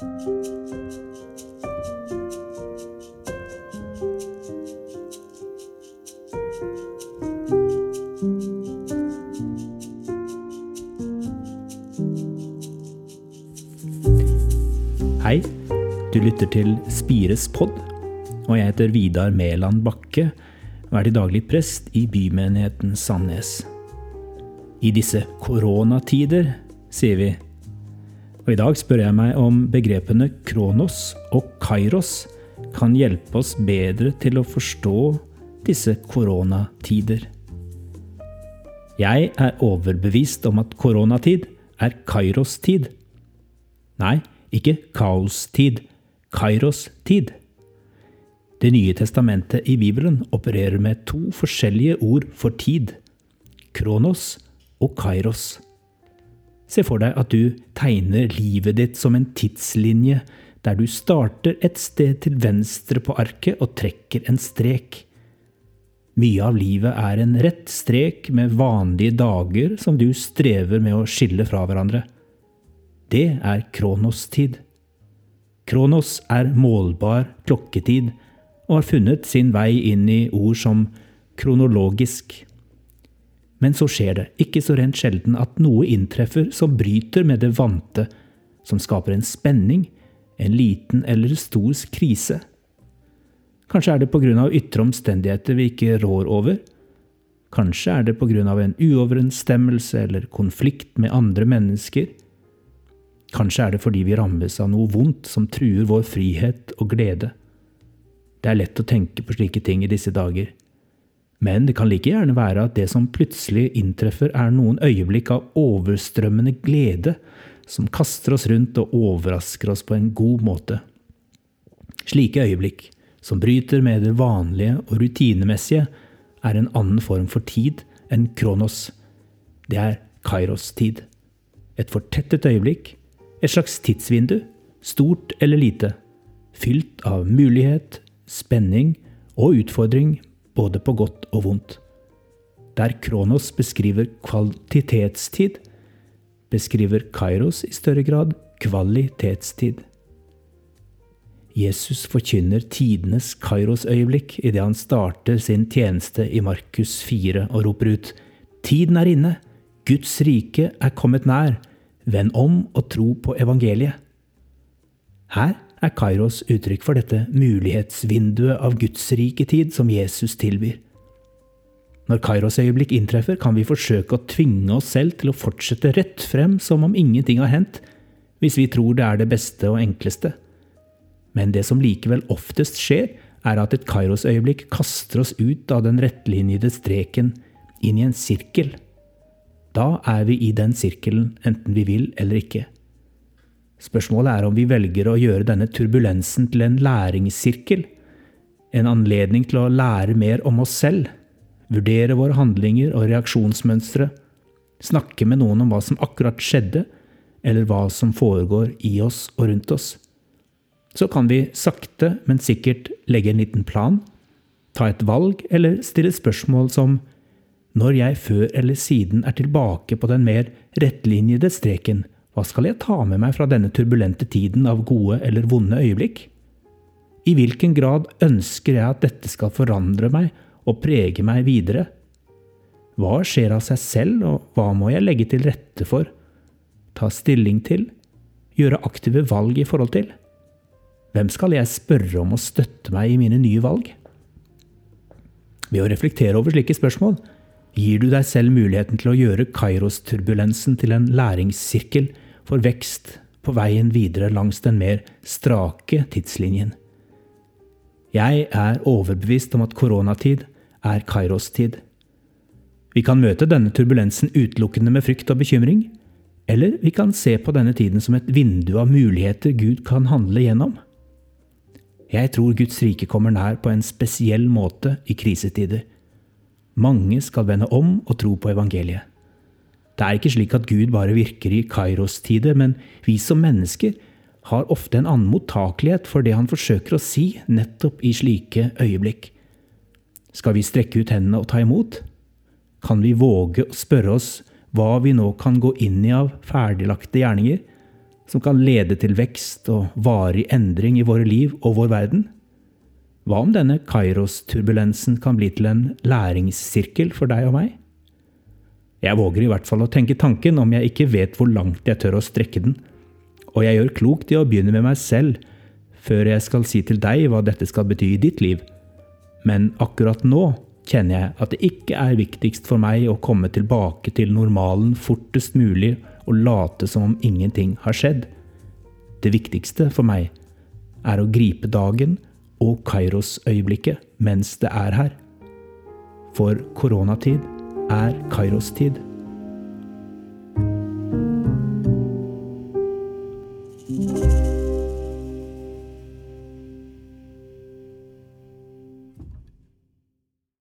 Hei, du lytter til Spires pod, og jeg heter Vidar Mæland Bakke og er til daglig prest i bymenigheten Sandnes. I disse koronatider, sier vi. Og i dag spør jeg meg om begrepene kronos og kairos kan hjelpe oss bedre til å forstå disse koronatider. Jeg er overbevist om at koronatid er kairos-tid. Nei, ikke kaostid, kairos-tid. Det nye testamentet i Bibelen opererer med to forskjellige ord for tid. Kronos og kairos. Se for deg at du tegner livet ditt som en tidslinje der du starter et sted til venstre på arket og trekker en strek. Mye av livet er en rett strek med vanlige dager som du strever med å skille fra hverandre. Det er kronostid. Kronos er målbar klokketid og har funnet sin vei inn i ord som kronologisk. Men så skjer det, ikke så rent sjelden, at noe inntreffer som bryter med det vante, som skaper en spenning, en liten eller stor krise. Kanskje er det av ytre omstendigheter vi ikke rår over. Kanskje er det av en uoverensstemmelse eller konflikt med andre mennesker. Kanskje er det fordi vi rammes av noe vondt som truer vår frihet og glede. Det er lett å tenke på slike ting i disse dager. Men det kan like gjerne være at det som plutselig inntreffer, er noen øyeblikk av overstrømmende glede som kaster oss rundt og overrasker oss på en god måte. Slike øyeblikk, som bryter med det vanlige og rutinemessige, er en annen form for tid enn kronos. Det er kairos-tid. Et fortettet øyeblikk et slags tidsvindu, stort eller lite, fylt av mulighet, spenning og utfordring, både på godt og vondt. Der Kronos beskriver kvalitetstid, beskriver Kairos i større grad kvalitetstid. Jesus forkynner tidenes Kairos-øyeblikk idet han starter sin tjeneste i Markus 4 og roper ut Tiden er inne! Guds rike er kommet nær! Vend om og tro på evangeliet. Her er Kairos uttrykk for dette mulighetsvinduet av Guds rike tid som Jesus tilbyr. Når Kairos-øyeblikk inntreffer, kan vi forsøke å tvinge oss selv til å fortsette rett frem som om ingenting har hendt, hvis vi tror det er det beste og enkleste. Men det som likevel oftest skjer, er at et Kairos-øyeblikk kaster oss ut av den rettlinjede streken inn i en sirkel da er vi i den sirkelen enten vi vil eller ikke. Spørsmålet er om vi velger å gjøre denne turbulensen til en læringssirkel. En anledning til å lære mer om oss selv, vurdere våre handlinger og reaksjonsmønstre, snakke med noen om hva som akkurat skjedde, eller hva som foregår i oss og rundt oss. Så kan vi sakte, men sikkert legge en liten plan, ta et valg eller stille spørsmål som når jeg før eller siden er tilbake på den mer rettlinjede streken, hva skal jeg ta med meg fra denne turbulente tiden av gode eller vonde øyeblikk? I hvilken grad ønsker jeg at dette skal forandre meg og prege meg videre? Hva skjer av seg selv, og hva må jeg legge til rette for? Ta stilling til? Gjøre aktive valg i forhold til? Hvem skal jeg spørre om å støtte meg i mine nye valg? Ved å reflektere over slike spørsmål gir du deg selv muligheten til å gjøre Kairos-turbulensen til en læringssirkel for vekst på veien videre langs den mer strake tidslinjen. Jeg er overbevist om at koronatid er Kairos-tid. Vi kan møte denne turbulensen utelukkende med frykt og bekymring, eller vi kan se på denne tiden som et vindu av muligheter Gud kan handle gjennom. Jeg tror Guds rike kommer nær på en spesiell måte i krisetider. Mange skal vende om og tro på evangeliet. Det er ikke slik at Gud bare virker i Kairos-tider, men vi som mennesker har ofte en annen mottakelighet for det han forsøker å si nettopp i slike øyeblikk. Skal vi strekke ut hendene og ta imot? Kan vi våge å spørre oss hva vi nå kan gå inn i av ferdiglagte gjerninger, som kan lede til vekst og varig endring i våre liv og vår verden? Hva om denne Kairos-turbulensen kan bli til en læringssirkel for deg og meg? Jeg våger i hvert fall å tenke tanken om jeg ikke vet hvor langt jeg tør å strekke den, og jeg gjør klokt i å begynne med meg selv, før jeg skal si til deg hva dette skal bety i ditt liv. Men akkurat nå kjenner jeg at det ikke er viktigst for meg å komme tilbake til normalen fortest mulig og late som om ingenting har skjedd. Det viktigste for meg er å gripe dagen og Kairos-øyeblikket mens det er her. For koronatid er Kairos-tid.